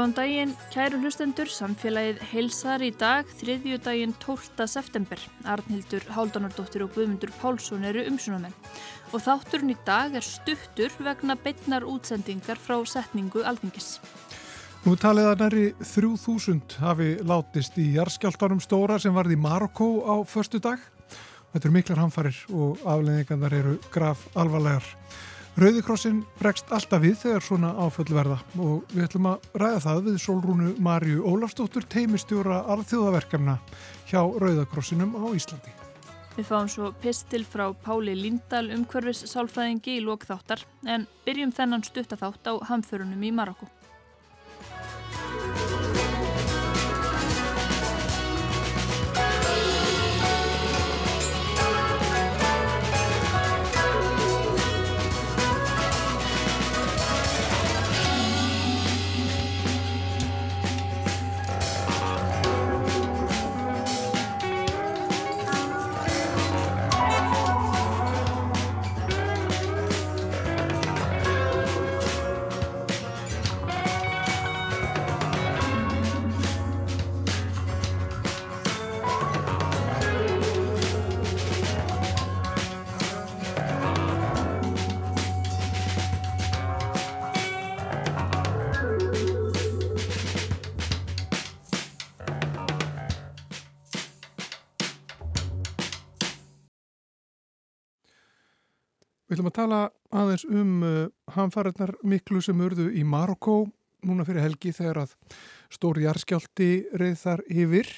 Góðan daginn, kæru hlustendur, samfélagið heilsar í dag, þriðju daginn 12. september. Arnhildur Háldanardóttir og Guðmundur Pálsson eru umsunamenn. Og þátturinn í dag er stuttur vegna beitnar útsendingar frá setningu alþingis. Nú talið að næri 3000 hafi látist í jarskjáltanum stóra sem varði í Marokko á förstu dag. Þetta eru miklar hamfarir og afleðingarnar eru graf alvarlegar. Rauðikrossin bregst alltaf við þegar svona áföll verða og við ætlum að ræða það við Solrúnu Marju Ólafsdóttur teimistjóra alþjóðaverkefna hjá Rauðakrossinum á Íslandi. Við fáum svo pistil frá Páli Lindahl umhverfis sálfræðingi í lókþáttar en byrjum þennan stuttaþátt á hamförunum í Marokko. Ætlum að tala aðeins um uh, hamfæriðnar miklu sem urðu í Marokko núna fyrir helgi þegar að stóri jarskjálti reyð þar yfir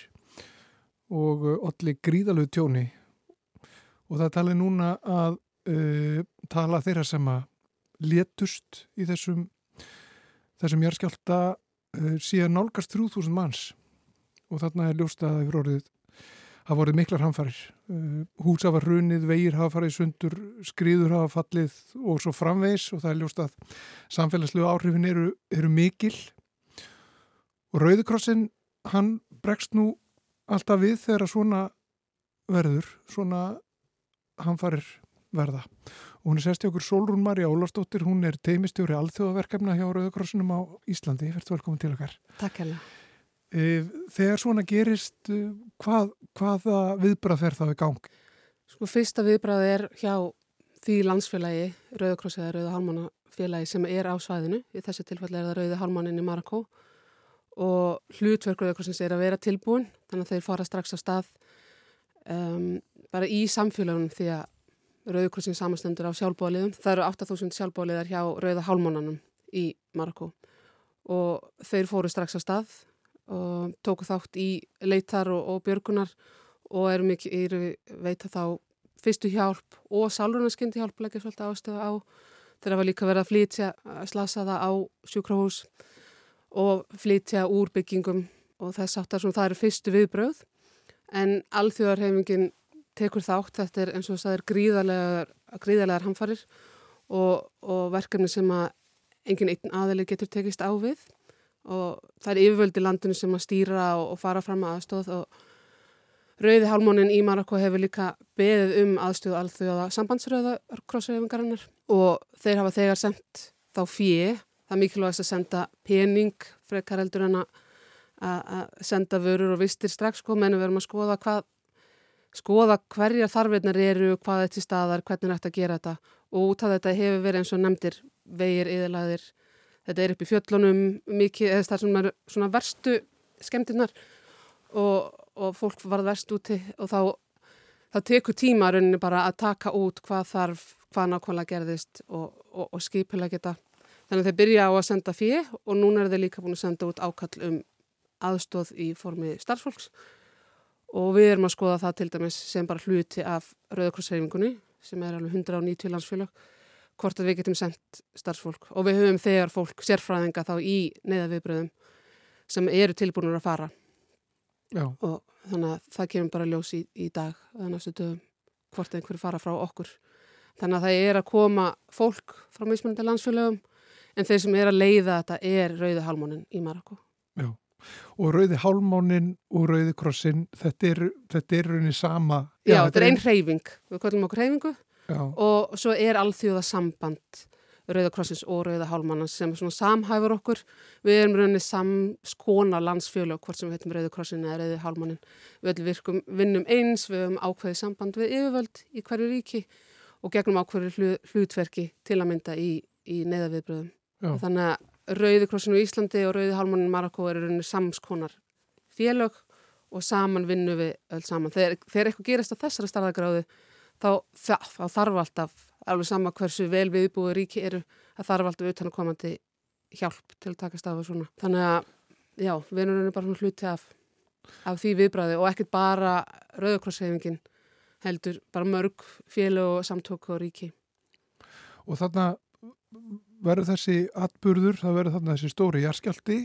og allir gríðalög tjóni. Og það tali núna að uh, tala þeirra sem að létust í þessum þessum jarskjálta uh, síðan nálgast 3000 manns. Og þarna er ljóst að það hefur orðið hafa voruð miklar hamfarir. Uh, hús hafa runið, vegir hafa farið sundur, skriður hafa fallið og svo framvegs og það er ljóst að samfélagslegu áhrifin eru, eru mikil. Og Rauðikrossin, hann bregst nú alltaf við þegar svona verður, svona hamfarir verða. Og hún er sérst í okkur Solrún Marja Ólastóttir, hún er teimistjóri alþjóðaverkefna hjá Rauðikrossinum á Íslandi. Verður velkomin til okkar. Takk hella. Þegar svona gerist, hvað, hvaða viðbrað fer þá í gang? Sko fyrsta viðbrað er hjá því landsfélagi, Rauðakross eða Rauða Hálmannafélagi sem er á svæðinu. Í þessu tilfelli er það Rauði Hálmannin í Marokko og hlutverk Rauðakrossins er að vera tilbúin þannig að þeir fara strax á stað um, bara í samfélagunum því að Rauðakrossin samastendur á sjálfbóðaliðum. Það eru 8000 sjálfbóðaliðar hjá Rauða Hálmannanum í Marokko og þeir fóru strax á stað og tóku þátt í leitar og, og björgunar og eru mikið, eru veita þá fyrstu hjálp og sálrunarskindi hjálp leggja svolítið ástöðu á þegar var líka verið að flytja slasaða á sjúkrahús og flytja úr byggingum og þess áttar sem það eru fyrstu viðbröð en alþjóðarhefingin tekur þátt, þetta er eins og það er gríðarlegar, gríðarlegar hamfarir og, og verkefni sem að engin einn aðeli getur tekist á við og það er yfirvöldi landinu sem að stýra og, og fara fram að aðstóð og Rauði Hálmónin í Marokko hefur líka beðið um aðstöðu alþjóða sambandsröða krossreyfingarinnar og þeir hafa þegar sendt þá fjö, það er mikilvægast að senda pening frekar heldur en að senda vörur og vistir strax sko, mennum við erum að skoða hvað skoða hverjar þarfinnar eru, hvað er til staðar, hvernig er þetta að gera þetta. Og út af þetta hefur verið eins og nefndir vegir, yðurlæðir þetta er upp í fjöllunum mikið, eða það er svona, verstu skemmtinnar og, og fólk varð verst úti og þá, þá tekur tíma rauninni bara að taka út hvað þarf, hvað nákvæmlega gerðist og, og, og skipilega geta. Þannig að þeir byrja á að senda fyrir og núna er þeir líka búin að senda út ákall um aðstóð í formi starfsfólks. Og við erum að skoða það til dæmis sem bara hluti af Rauðakrossreifingunni sem er alveg 190 landsfélag hvort að við getum sendt starfsfólk. Og við höfum þegar fólk sérfræðinga þá í neðaviðbröðum sem eru tilbúinur að fara. Já. og þannig að það kemur bara ljós í, í dag að hvort einhverju fara frá okkur. Þannig að það er að koma fólk frá mismunandi landsfélögum en þeir sem er að leiða þetta er Rauði Hálmónin í Marokko Já, og Rauði Hálmónin og Rauði Krossin þetta er, þetta er rauninni sama Já, Já þetta er einn hreyfing, við kallum okkur hreyfingu Já. og svo er alþjóða samband Rauðakrossins og Rauðahálmannans sem samhæfur okkur. Við erum rauninni samskona landsfjölu hvort sem við heitum Rauðakrossin eða Rauðahálmannin. Við öll virkum vinnum eins, við höfum ákveðið samband við yfirvöld í hverju ríki og gegnum ákveðið hlutverki til að mynda í, í neðaviðbröðum. Þannig að Rauðakrossin og Íslandi og Rauðahálmannin Marokko eru rauninni samskonar félög og saman vinnu við öll saman. Þegar, þegar eitthvað gerist á þessari starðagráðu þá, þá þarf alltaf alveg sama hversu vel viðbúið ríki eru að þarf alltaf utan að komandi hjálp til að takast af og svona. Þannig að já, við erum bara hluti af, af því viðbræði og ekkert bara rauðakrossheifingin heldur bara mörg félag og samtóku og ríki. Og þarna verður þessi atburður, það verður þarna þessi stóri jærskjaldi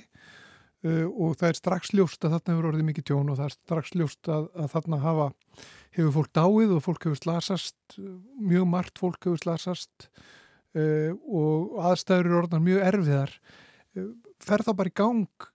og það er strax ljóst að þarna hefur orðið mikið tjón og það er strax ljóst að, að þarna hafa hefur fólk dáið og fólk hefur slasast, mjög margt fólk hefur slasast uh, og aðstæður eru orðan mjög erfiðar. Uh, fer það bara í gang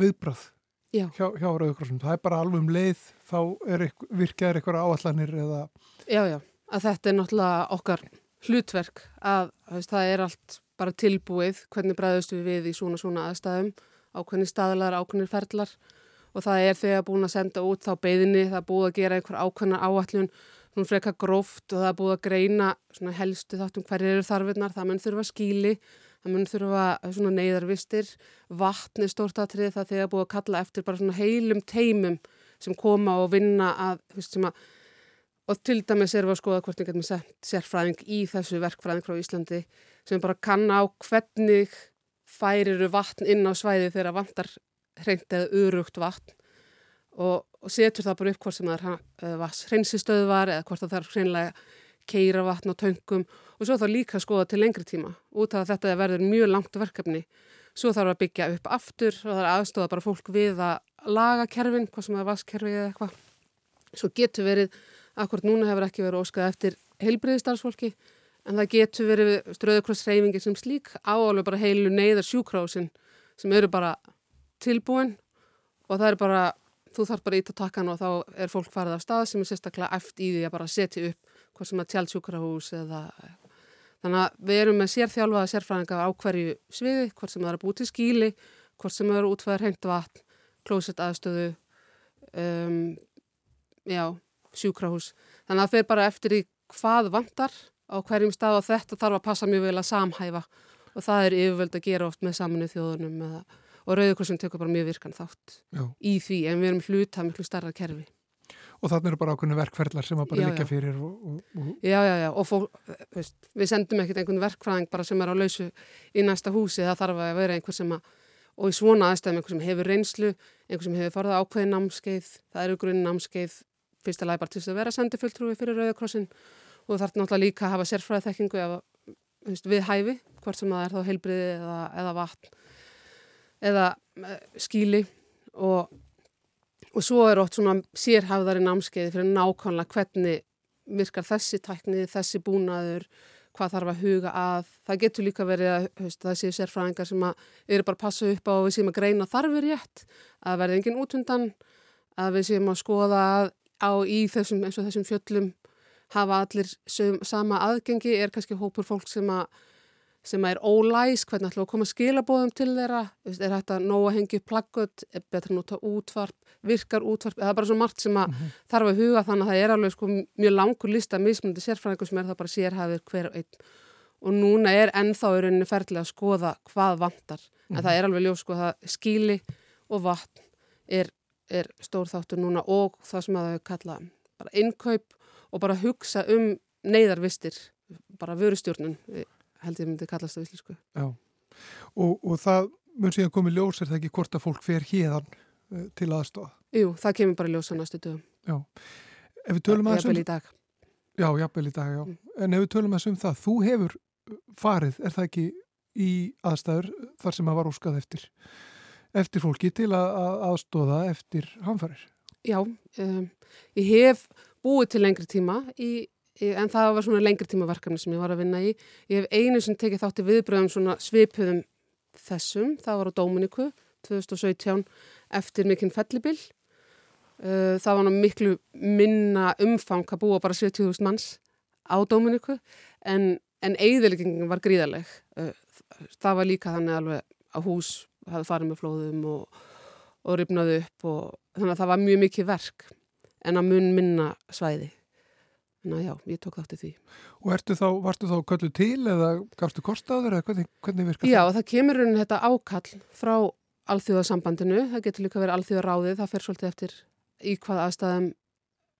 viðbrað já. hjá, hjá Rauðkrossum? Það er bara alveg um leið, þá er virkaður eitthvað áallanir eða... Já, já, að þetta er náttúrulega okkar hlutverk að veist, það er allt bara tilbúið, hvernig bræðust við við í svona svona aðstæðum, ákveðni staðlar, ákveðni ferlar og það er þegar búin að senda út þá beðinni, það er búið að gera einhver ákveðnar áallun, svona freka gróft og það er búið að greina svona helstu þáttum hverju eru þarfinnar, það mun þurfa skíli, það mun þurfa svona neyðarvistir, vatni stórtatrið það þegar búið að kalla eftir bara svona heilum teimum sem koma og vinna að, veist að, og til dæmis erum við að skoða hvort við getum sérfræðing í þessu verkfræðing frá Íslandi sem bara kann á hvernig færiru vatn inn á svæði þegar vantar hreint eða urugt vatn og, og setur það bara upp hvort sem það er uh, hreinsistöðvar eða hvort það þarf hreinlega keira vatn á töngum og svo þá líka skoða til lengri tíma. Út af að þetta verður mjög langt verkefni svo þarf að byggja upp aftur og það er aðstofa bara fólk við að laga kerfin, hvað sem er vaskerfi eða eitthvað. Svo getur verið, akkurat núna hefur ekki verið óskað eftir heilbriðistarsfólki en það getur verið ströðukrossreyfingi sem slík áalveg bara heilu neyðar sjúkrásin sem eru bara tilbúin og það er bara, þú þarf bara ít að taka hann og þá er fólk farið af stað sem er sérstaklega eftir í því að bara setja upp hvað sem er tjálsjúkrahús eða þannig að við erum með sérþjálfaða sérfræðinga á hverju sviði, hvort sem það er að búið til skíli, hvort sem það er útfæðar hreint vatn, klósett aðstöðu, um, já, sjúkrahús. Þannig að er bara eftir í hvað vantar á hverjum stað og þetta þarf að passa mjög vel að samhæfa og það er yfirvöld að gera oft með saminu þjóðunum eða og Rauðurkrossin tekur bara mjög virkan þátt já. í því en við erum hluta miklu starra kerfi. Og þannig eru bara ákveðinu verkferðlar sem að bara líka fyrir og, og, og... Já, já, já og fólk, veist, við sendum ekkert einhvern verkfræðing bara sem er á lausu í næsta húsi það þarf að vera einhver sem að og í svona aðstæðum einhver sem hefur reynslu einhver sem hefur farið ákveðin námskeið það eru grunn námskeið fyrsta lagi bara til þess að vera sendifulltrúi fyrir Rauðurkrossin og þarf náttúrulega líka að hafa sérfræðið þekkingu við hæfi, hvort sem það er þá heilbriði eða, eða vatn eða eh, skíli og, og svo er ótt svona sérhafðari námskeiði fyrir nákvæmlega hvernig virkar þessi tækni, þessi búnaður, hvað þarf að huga að. Það getur líka verið að hefst, það séu sérfræðingar sem eru bara að passa upp á að við séum að greina þarfir rétt, að verði engin útundan, að við séum að skoða á í þessum, eins og þessum fjöllum hafa allir sem, sama aðgengi, er kannski hópur fólk sem að sem er ólæs, hvernig ætlum við að koma skilabóðum til þeirra, er þetta nóg að hengja plaggöt, er betra að nota útvarp, virkar útvarp, það er bara svo margt sem að mm -hmm. þarf að huga þannig að það er alveg sko mjög langur lista mismunandi sérfræðingur sem er það bara sérhæfir hver einn og núna er ennþá í rauninni ferðilega að skoða hvað vantar, mm -hmm. en mhm. það er alveg ljóð sko að skíli og vatn er, er stór þáttur núna og það sem að þau kalla bara innkaup og bara hugsa um neyðarvistir, bara vörustjórnun held ég myndi kallast á íslensku. Já, og, og það mun síðan komið ljós er það ekki hvort að fólk fer híðan uh, til aðstofa? Jú, það kemur bara ljós á næstu dögum. Já, ef við tölum að þessum... Jafnvel í dag. Já, jafnvel í dag, já. Mm. En ef við tölum að þessum það, þú hefur farið, er það ekki í aðstæður þar sem að var óskað eftir, eftir fólki til að aðstóða eftir hamfærir? Já, um, ég hef búið til lengri tíma í en það var svona lengri tíma verkefni sem ég var að vinna í. Ég hef einu sem tekið þátti viðbröðum svona svipuðum þessum, það var á Dóminiku 2017 eftir mikinn fellibill. Uh, það var miklu minna umfang að búa bara 70.000 manns á Dóminiku en, en eigðilegingin var gríðaleg. Það var líka þannig alveg að hús hafði farið með flóðum og, og ripnaði upp og þannig að það var mjög mikið verk en að mun minna svæði. Þannig að já, ég tók þátti því. Og þá, varstu þá köllu til eða gafstu kostaður eða hvernig, hvernig virkar það? Já, það kemur raunin þetta ákall frá alþjóðasambandinu, það getur líka verið alþjóðaráðið, það fer svolítið eftir í hvað aðstæðum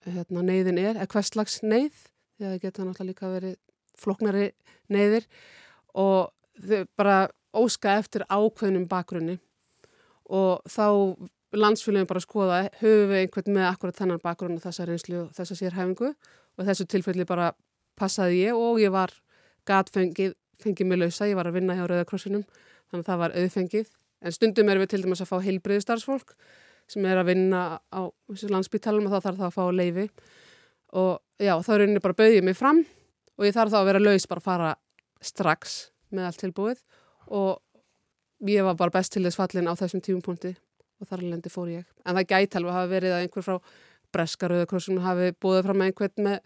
hérna, neyðin er, eða hvers slags neyð, því að það getur náttúrulega líka verið floknari neyðir og bara óska eftir ákveðnum bakgrunni og þá landsfélagin bara skoða, höfum við einhvern með akkurat þennan bakgrunn og þessa reynslu og þessa sérhæfingu? Og þessu tilfelli bara passaði ég og ég var gatfengið, fengið mig lausa, ég var að vinna hjá Rauðakrossinum þannig að það var auðfengið. En stundum erum við til dæmis að fá heilbriði starfsfólk sem er að vinna á landsbyttalum og þá þarf það að fá leifi og já, þá er rauninni bara bauðið mig fram og ég þarf þá að vera laus bara að fara strax með allt tilbúið. Og ég var bara best til þess fallin á þessum tímpunkti og þar lendi fór ég. En það gæti alveg að hafa verið að einhver frá Breskaröðakrossum hafi búið fram með einhvern með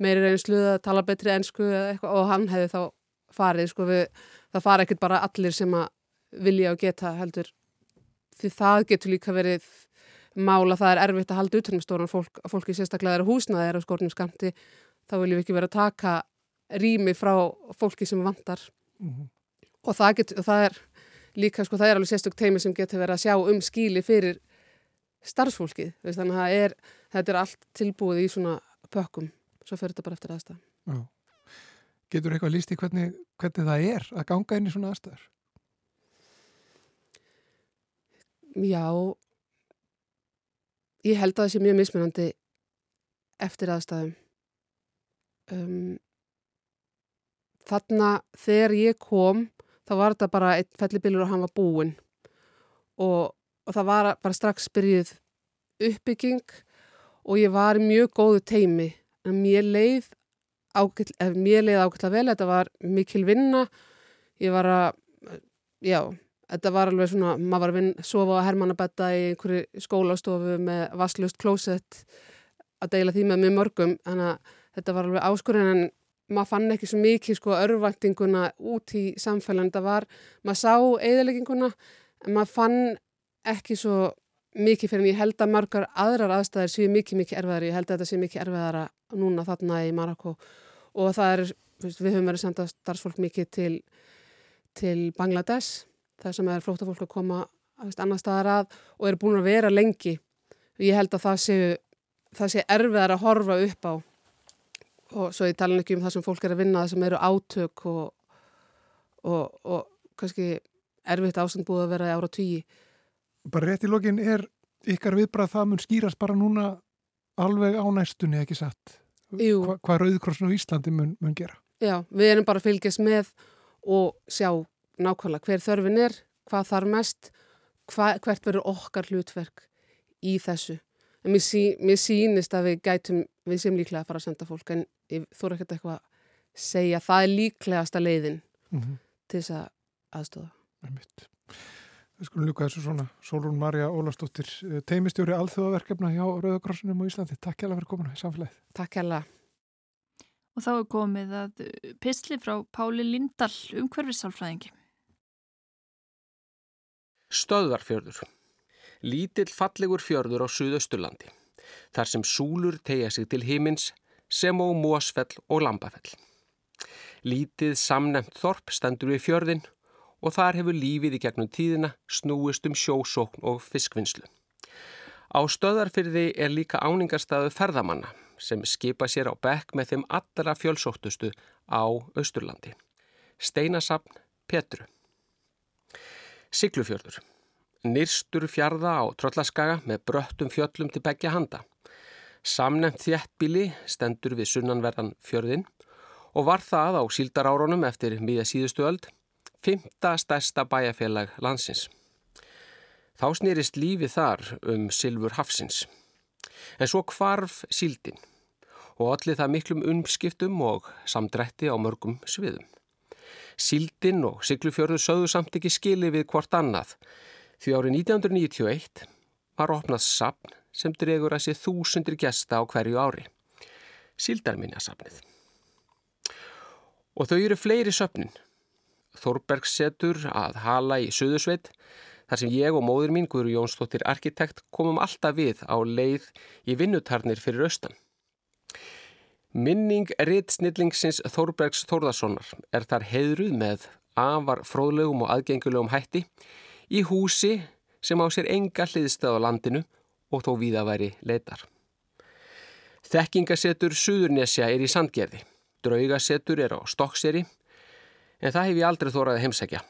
meiri reynslu að tala betri ennsku og hann hefði þá farið, sko við, það fara ekkert bara allir sem að vilja og geta heldur því það getur líka verið mála það er erfitt að halda utanum stóran fólk að fólki sérstaklega er að húsna þeirra á skórnum skamti þá viljum við ekki vera að taka rými frá fólki sem vantar mm -hmm. og það, get, það er líka sko það er alveg sérstök teimi sem getur verið að sjá um skíli fyrir starfsfólkið þannig að er, þetta er allt tilbúið í svona pökkum svo fyrir þetta bara eftir aðstæð Já. Getur eitthvað líst í hvernig, hvernig það er að ganga inn í svona aðstæðar? Já, ég held að það sé mjög mismunandi eftir aðstæðum. Um, þarna þegar ég kom þá var þetta bara einn fellibilur og hann var búinn. Og, og það var bara strax byrjuð uppbygging og ég var mjög góðu teimi en mér leið ákveðlega vel, þetta var mikil vinna, ég var að, já, Þetta var alveg svona, maður var að vinna, sofa á hermannabetta í einhverju skólastofu með vasslust klósett að deila því með mjög mörgum, þannig að þetta var alveg áskurinn en maður fann ekki svo mikið sko örvæntinguna út í samfélagin, þetta var, maður sá eðilegginguna en maður fann ekki svo mikið fyrir en ég held að margar aðrar aðstæðir séu mikið mikið erfiðari, ég held að þetta séu mikið erfiðara núna þarna í Marokko og það er, við höfum verið sendað starfsfólk mikið til, til Bangladesh það sem er flóttafólk að koma veist, annar staðar að og eru búin að vera lengi. Ég held að það sé, það sé erfiðar að horfa upp á og svo ég tala ekki um það sem fólk er að vinna það sem eru átök og, og, og kannski erfiðt ástand búið að vera ára tíi Bara rétt í lokin er ykkar viðbrað það mun skýrast bara núna alveg á næstunni ekki satt? Hva, hvað Rauðkrossn á Íslandi mun, mun gera? Já, við erum bara að fylgjast með og sjá nákvæmlega hver þörfin er, hvað þarf mest, hva, hvert verður okkar hlutverk í þessu. En mér, sí, mér sínist að við gætum, við sem líklega að fara að senda fólk, en þú eru ekkert eitthvað að segja, það er líklegasta leiðin mm -hmm. til þess að aðstofa. Við skulum ljúka þessu svona. Sólrún Marja Ólastóttir, eh, teimistjóri alþjóðaverkefna hjá Rauðakrossunum og Íslandi. Takk hjá að vera komin í samfélagið. Takk hjá að. Og þá er komið að pisli frá Páli Lindahl, umhverfisálfræðingi. Stöðvarfjörður. Lítill fallegur fjörður á Suðausturlandi. Þar sem súlur tegja sig til himins sem á Mósfell og Lambafell. Lítið samnemt þorp stendur við fjörðin og þar hefur lífið í gegnum tíðina snúist um sjósókn og fiskvinnslu. Á stöðarfyrði er líka áningarstaðu ferðamanna sem skipa sér á bekk með þeim allra fjölsóttustu á Östurlandi. Steinasapn Petru. Siglufjörður. Nyrstur fjarða á Tröllaskaga með bröttum fjöllum til begja handa. Samnemt þjættbíli stendur við sunnanverðan fjörðin og var það á síldarárunum eftir miða síðustu öld, fymta stærsta bæjarfélag landsins. Þá snýrist lífið þar um Silfur Hafsins. En svo kvarf síldin og allir það miklum umskiptum og samdrætti á mörgum sviðum. Síldin og Siglufjörður sögðu samt ekki skili við hvort annað því árið 1991 var opnað sapn sem dregur að sé þúsundir gesta á hverju ári. Síldarminjasapnið. Og þau eru fleiri söpnin. Þorbergsetur að hala í Suðusveit, þar sem ég og móður mín, Guður Jónsdóttir arkitekt, komum alltaf við á leið í vinnutarnir fyrir austan. Minning ritt snillingsins Þorbergs Þórðarssonar er þar heiðruð með afar fróðlegum og aðgengulegum hætti í húsi sem á sér enga hliðstöð á landinu og þó víða væri leitar. Þekkingasetur Suðurnesja er í Sandgerði, draugasetur er á Stokkseri, en það hef ég aldrei þóraði heimsækja.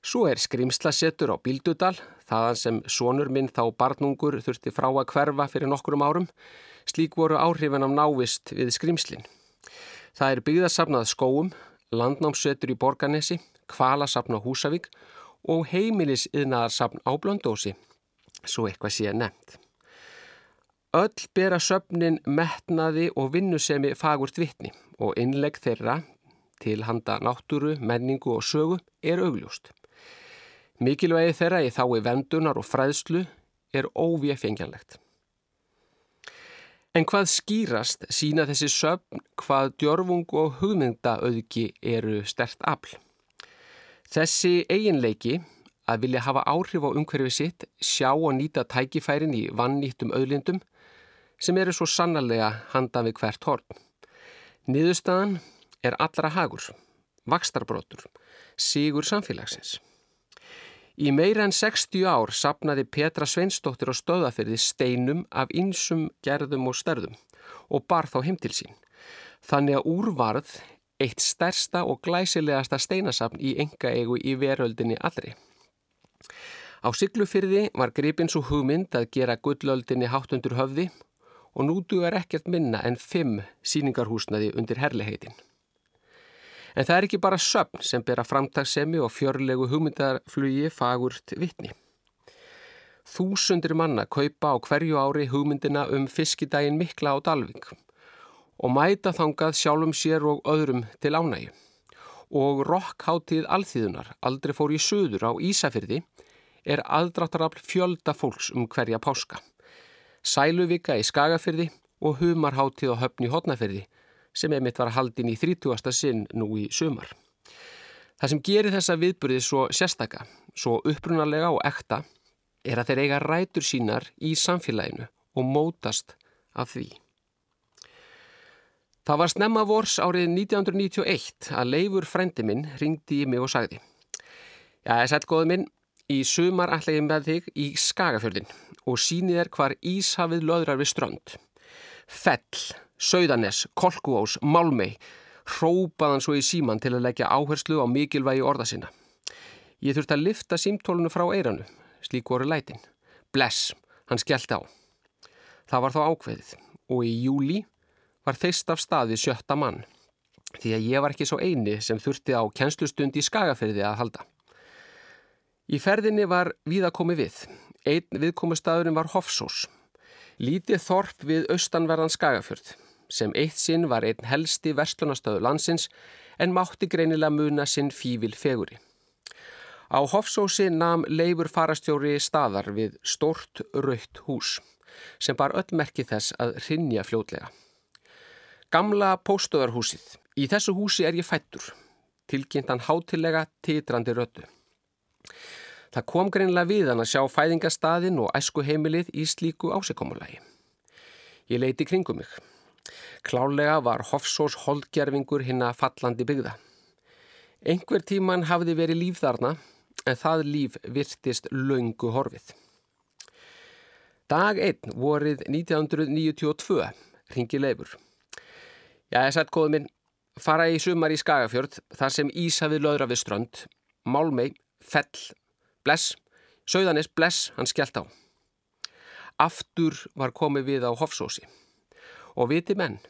Svo er skrimslasetur á Bíldudal, þaðan sem sonur minn þá barnungur þurfti frá að hverfa fyrir nokkurum árum, slík voru áhrifin af návist við skrimslinn. Það er byggðarsafnað skóum, landnámssetur í Borganesi, kvalasafn á Húsavík og heimilisiðnaðarsafn á Blöndósi, svo eitthvað sé nefnt. Öll bera söfnin metnaði og vinnusemi fagurt vittni og innlegg þeirra til handa náttúru, menningu og sögu er augljóst. Mikilvægi þeirra í þái vendunar og fræðslu er óvéfengjanlegt. En hvað skýrast sína þessi söfn hvað djörfung og hugmyndaauðki eru stert afl? Þessi eiginleiki að vilja hafa áhrif á umhverfi sitt, sjá og nýta tækifærin í vannýttum auðlindum sem eru svo sannarlega handa við hvert horn. Niðurstaðan er allra hagur, vakstarbrótur, sigur samfélagsins. Í meira en 60 ár sapnaði Petra Sveinsdóttir á stöðafyrði steinum af einsum gerðum og störðum og bar þá heim til sín. Þannig að úrvarð eitt stærsta og glæsilegasta steinasapn í enga eigu í veröldinni allri. Á Siglufyrði var gripin svo hugmynd að gera gullöldinni hátt undir höfði og nú dugar ekkert minna en fimm síningarhúsnaði undir herliheitin. En það er ekki bara söfn sem bera framtagssemi og fjörlegu hugmyndarflugi fagurt vittni. Þúsundir manna kaupa á hverju ári hugmyndina um fiskidægin mikla á Dalving og mæta þangað sjálfum sér og öðrum til ánægi. Og rockháttíð alþýðunar aldrei fór í söður á Ísafyrði er aðdráttarafl fjölda fólks um hverja páska. Sæluvika í Skagafyrði og humarháttíð á höfni Hotnafyrði sem emitt var haldin í 30. sinn nú í sumar. Það sem gerir þessa viðburði svo sérstaka, svo upprunalega og ekta, er að þeir eiga rætur sínar í samfélaginu og mótast af því. Það var snemma vors árið 1991 að Leifur frendi minn ringdi í mig og sagði Já, sætt góðu minn, í sumar ætla ég með þig í Skagafjöldin og sínið er hvar Íshafið löðrar við strönd. Fell, Sauðanes, Kolkuós, Málmei, hrópaðan svo í síman til að leggja áherslu á mikilvægi orða sinna. Ég þurfti að lifta símtólunu frá eiranu, slík voru lætin. Bless, hann skellt á. Það var þá ákveðið og í júli var þeist af staði sjötta mann því að ég var ekki svo eini sem þurfti á kjenslustund í skagaferði að halda. Í ferðinni var við að komi við. Einn viðkomustafurinn var Hofsós. Lítið þorp við austanverðan skagafjörð sem eitt sinn var einn helsti verslunastöðu landsins en mátti greinilega muna sinn fívil feguri. Á Hofsósi nam leifur farastjóri staðar við stort raukt hús sem bar öll merki þess að rinja fljótlega. Gamla póstöðarhúsið. Í þessu húsi er ég fættur. Tilkynntan hátilega titrandi rödu. Það kom greinlega við hann að sjá fæðingastaðin og æsku heimilið í slíku ásikomulagi. Ég leiti kringum mig. Klálega var Hofsós holdgerfingur hinn að fallandi byggða. Engver tíman hafði verið líf þarna en það líf virtist laungu horfið. Dag 1 vorið 1992 ringi leifur. Já, ég sætt góðu minn, fara í sumar í Skagafjörð þar sem Ísafið löðra við strönd, Málmei, Fell, Bless, Sauðanis, Bless, hann skellt á. Aftur var komið við á Hofsósi og viti menn,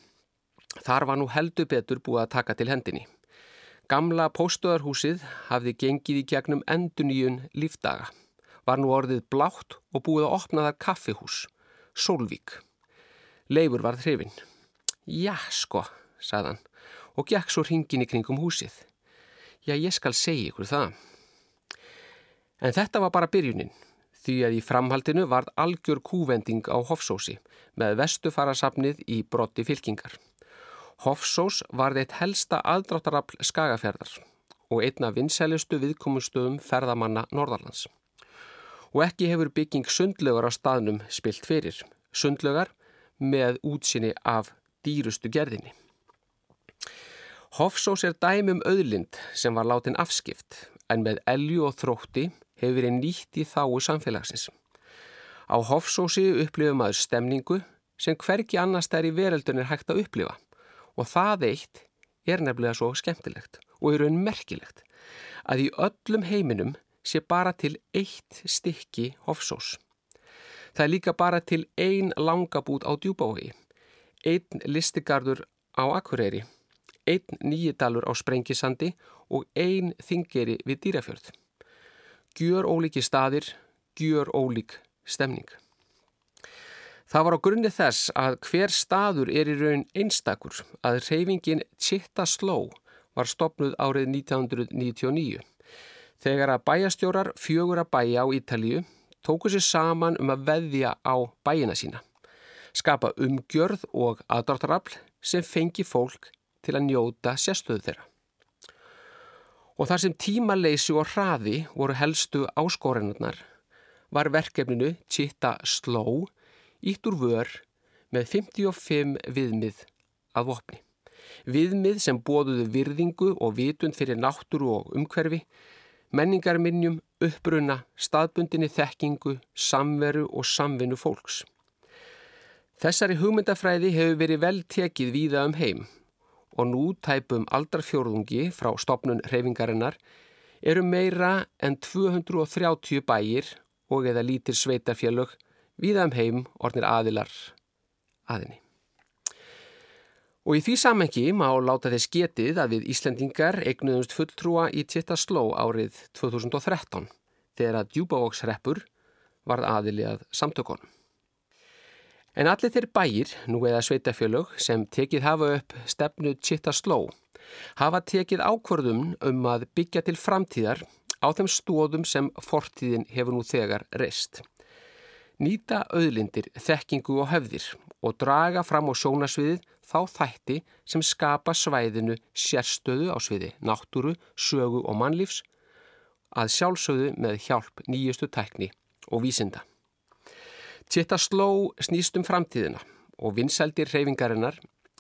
þar var nú heldur betur búið að taka til hendinni. Gamla póstöðarhúsið hafði gengið í gegnum enduníun lífdaga, var nú orðið blátt og búið að opna þar kaffihús, Solvík. Leifur var þrifinn. Já, sko, sagðan og gekk svo hringin í kringum húsið. Já, ég skal segja ykkur það. En þetta var bara byrjunin, því að í framhaldinu varð algjör kúvending á Hofsósi með vestufarasafnið í brotti fylkingar. Hofsós var þeitt helsta aðdráttarafl skagafjörðar og einna vinsælustu viðkomustöðum ferðamanna Norðarlands. Og ekki hefur bygging sundlögar á staðnum spilt fyrir. Sundlögar með útsinni af dýrustu gerðinni. Hofsós er dæmum auðlind sem var látin afskipt en með elju og þrótti hefur verið nýtt í þáu samfélagsins. Á Hofsósi upplifum aður stemningu sem hverki annars þær í veröldun er hægt að upplifa og það eitt er nefnilega svo skemmtilegt og er raun merkilegt að í öllum heiminum sé bara til eitt stykki Hofsós. Það er líka bara til ein langabút á djúbáhegi, einn listigardur á Akureyri einn nýjidalur á Sprengisandi og einn þingeri við dýrafjörð. Gjör ólíki staðir, gjör ólík stemning. Það var á grunni þess að hver staður er í raun einstakur að reyfingin Chitta Slow var stopnuð árið 1999. Þegar að bæjastjórar fjögur að bæja á Ítalíu tóku sér saman um að veðja á bæjina sína. Skapa umgjörð og aðdráttarafl sem fengi fólk til að njóta sérstöðu þeirra. Og þar sem tímaleysi og hraði voru helstu áskórenurnar var verkefninu Chitta Slow ítt úr vör með 55 viðmið að vopni. Viðmið sem bóðuðu virðingu og vitund fyrir náttúru og umhverfi, menningarminnjum, uppbruna, staðbundinni þekkingu, samveru og samvinnu fólks. Þessari hugmyndafræði hefur verið vel tekið víða um heim og nú tæpum aldarfjórðungi frá stopnun hreyfingarinnar eru meira en 230 bæir og eða lítir sveitarfjölög viða um heim ornir aðilar aðinni. Og í því samengi má láta þess getið að við Íslendingar eignuðumst fulltrúa í Tittasló árið 2013 þegar að djúbavóksreppur varð aðili að samtökonum. En allir þeir bæir, nú eða sveitafjölög, sem tekið hafa upp stefnu Chitta Slow, hafa tekið ákvörðum um að byggja til framtíðar á þeim stóðum sem fortíðin hefur nú þegar reist. Nýta auðlindir, þekkingu og höfðir og draga fram á sjónasviðið þá þætti sem skapa svæðinu sérstöðu á sviði náttúru, sögu og mannlífs að sjálfsögðu með hjálp nýjustu tækni og vísinda. Titta sló snýst um framtíðina og vinsældir reyfingarinnar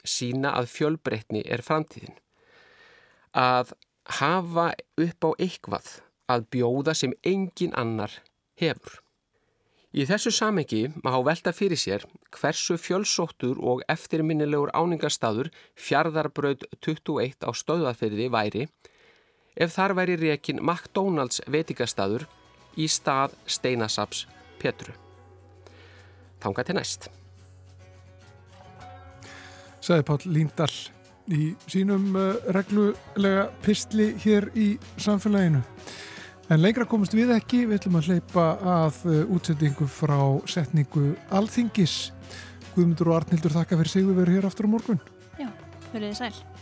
sína að fjölbreytni er framtíðin. Að hafa upp á eitthvað að bjóða sem engin annar hefur. Í þessu samengi má velta fyrir sér hversu fjölsóttur og eftirminnilegur áningarstaður fjardarbröð 21 á stöðaferði væri ef þar væri rekin McDonalds veitingastaður í stað Steinasaps Petru. Tanga til næst. Saði Pál Líndal í sínum uh, reglulega pistli hér í samfélaginu. En lengra komast við ekki, við ætlum að hleypa að uh, útsettingu frá setningu Alþingis. Guðmundur og Arnildur þakka fyrir sig, við verum hér aftur á morgun. Já, verið þið sæl.